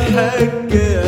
حقك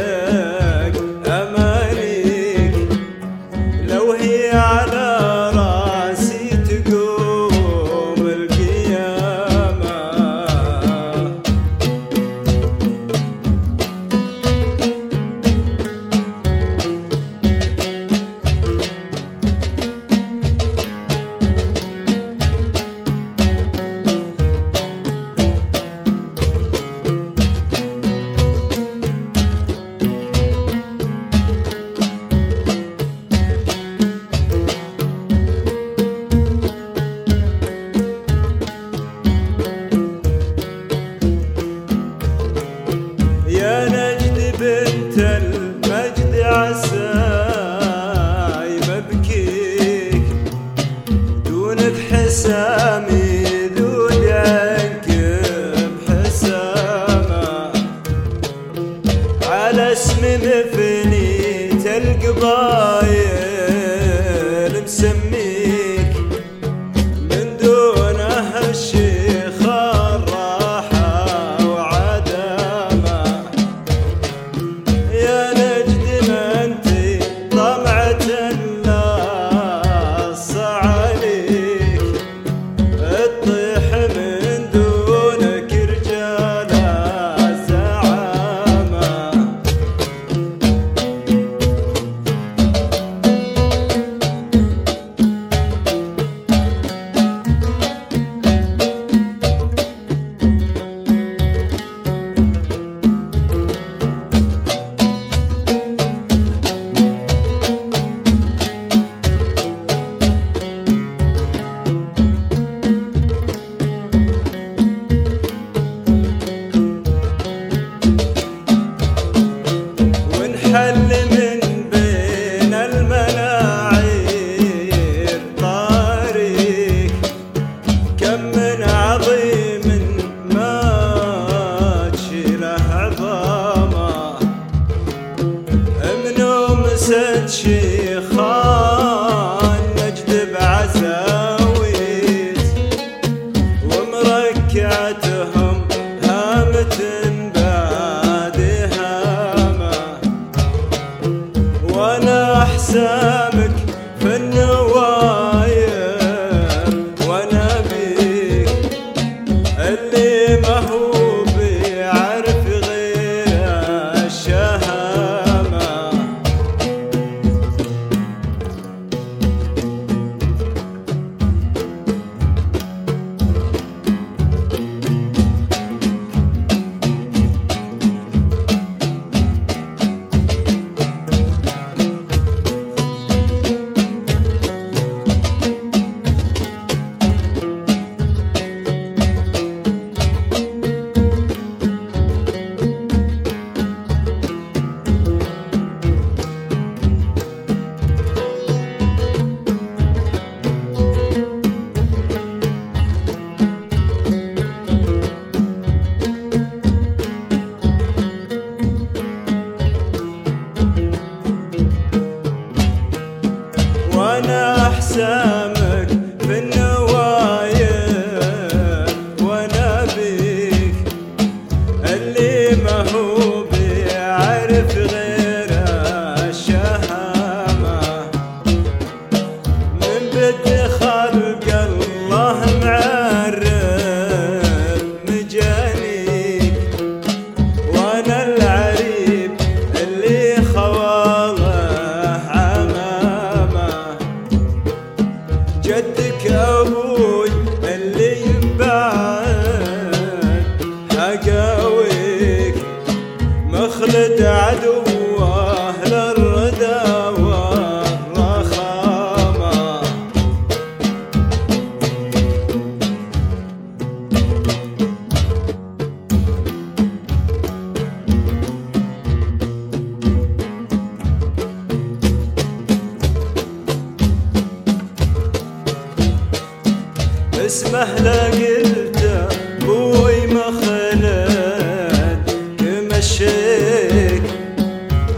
اسمه لا قلته بوي ما خلد يمشيك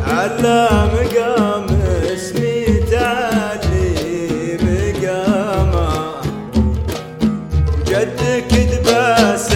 على مقام اسمي تعلي مقامه جدك دباسه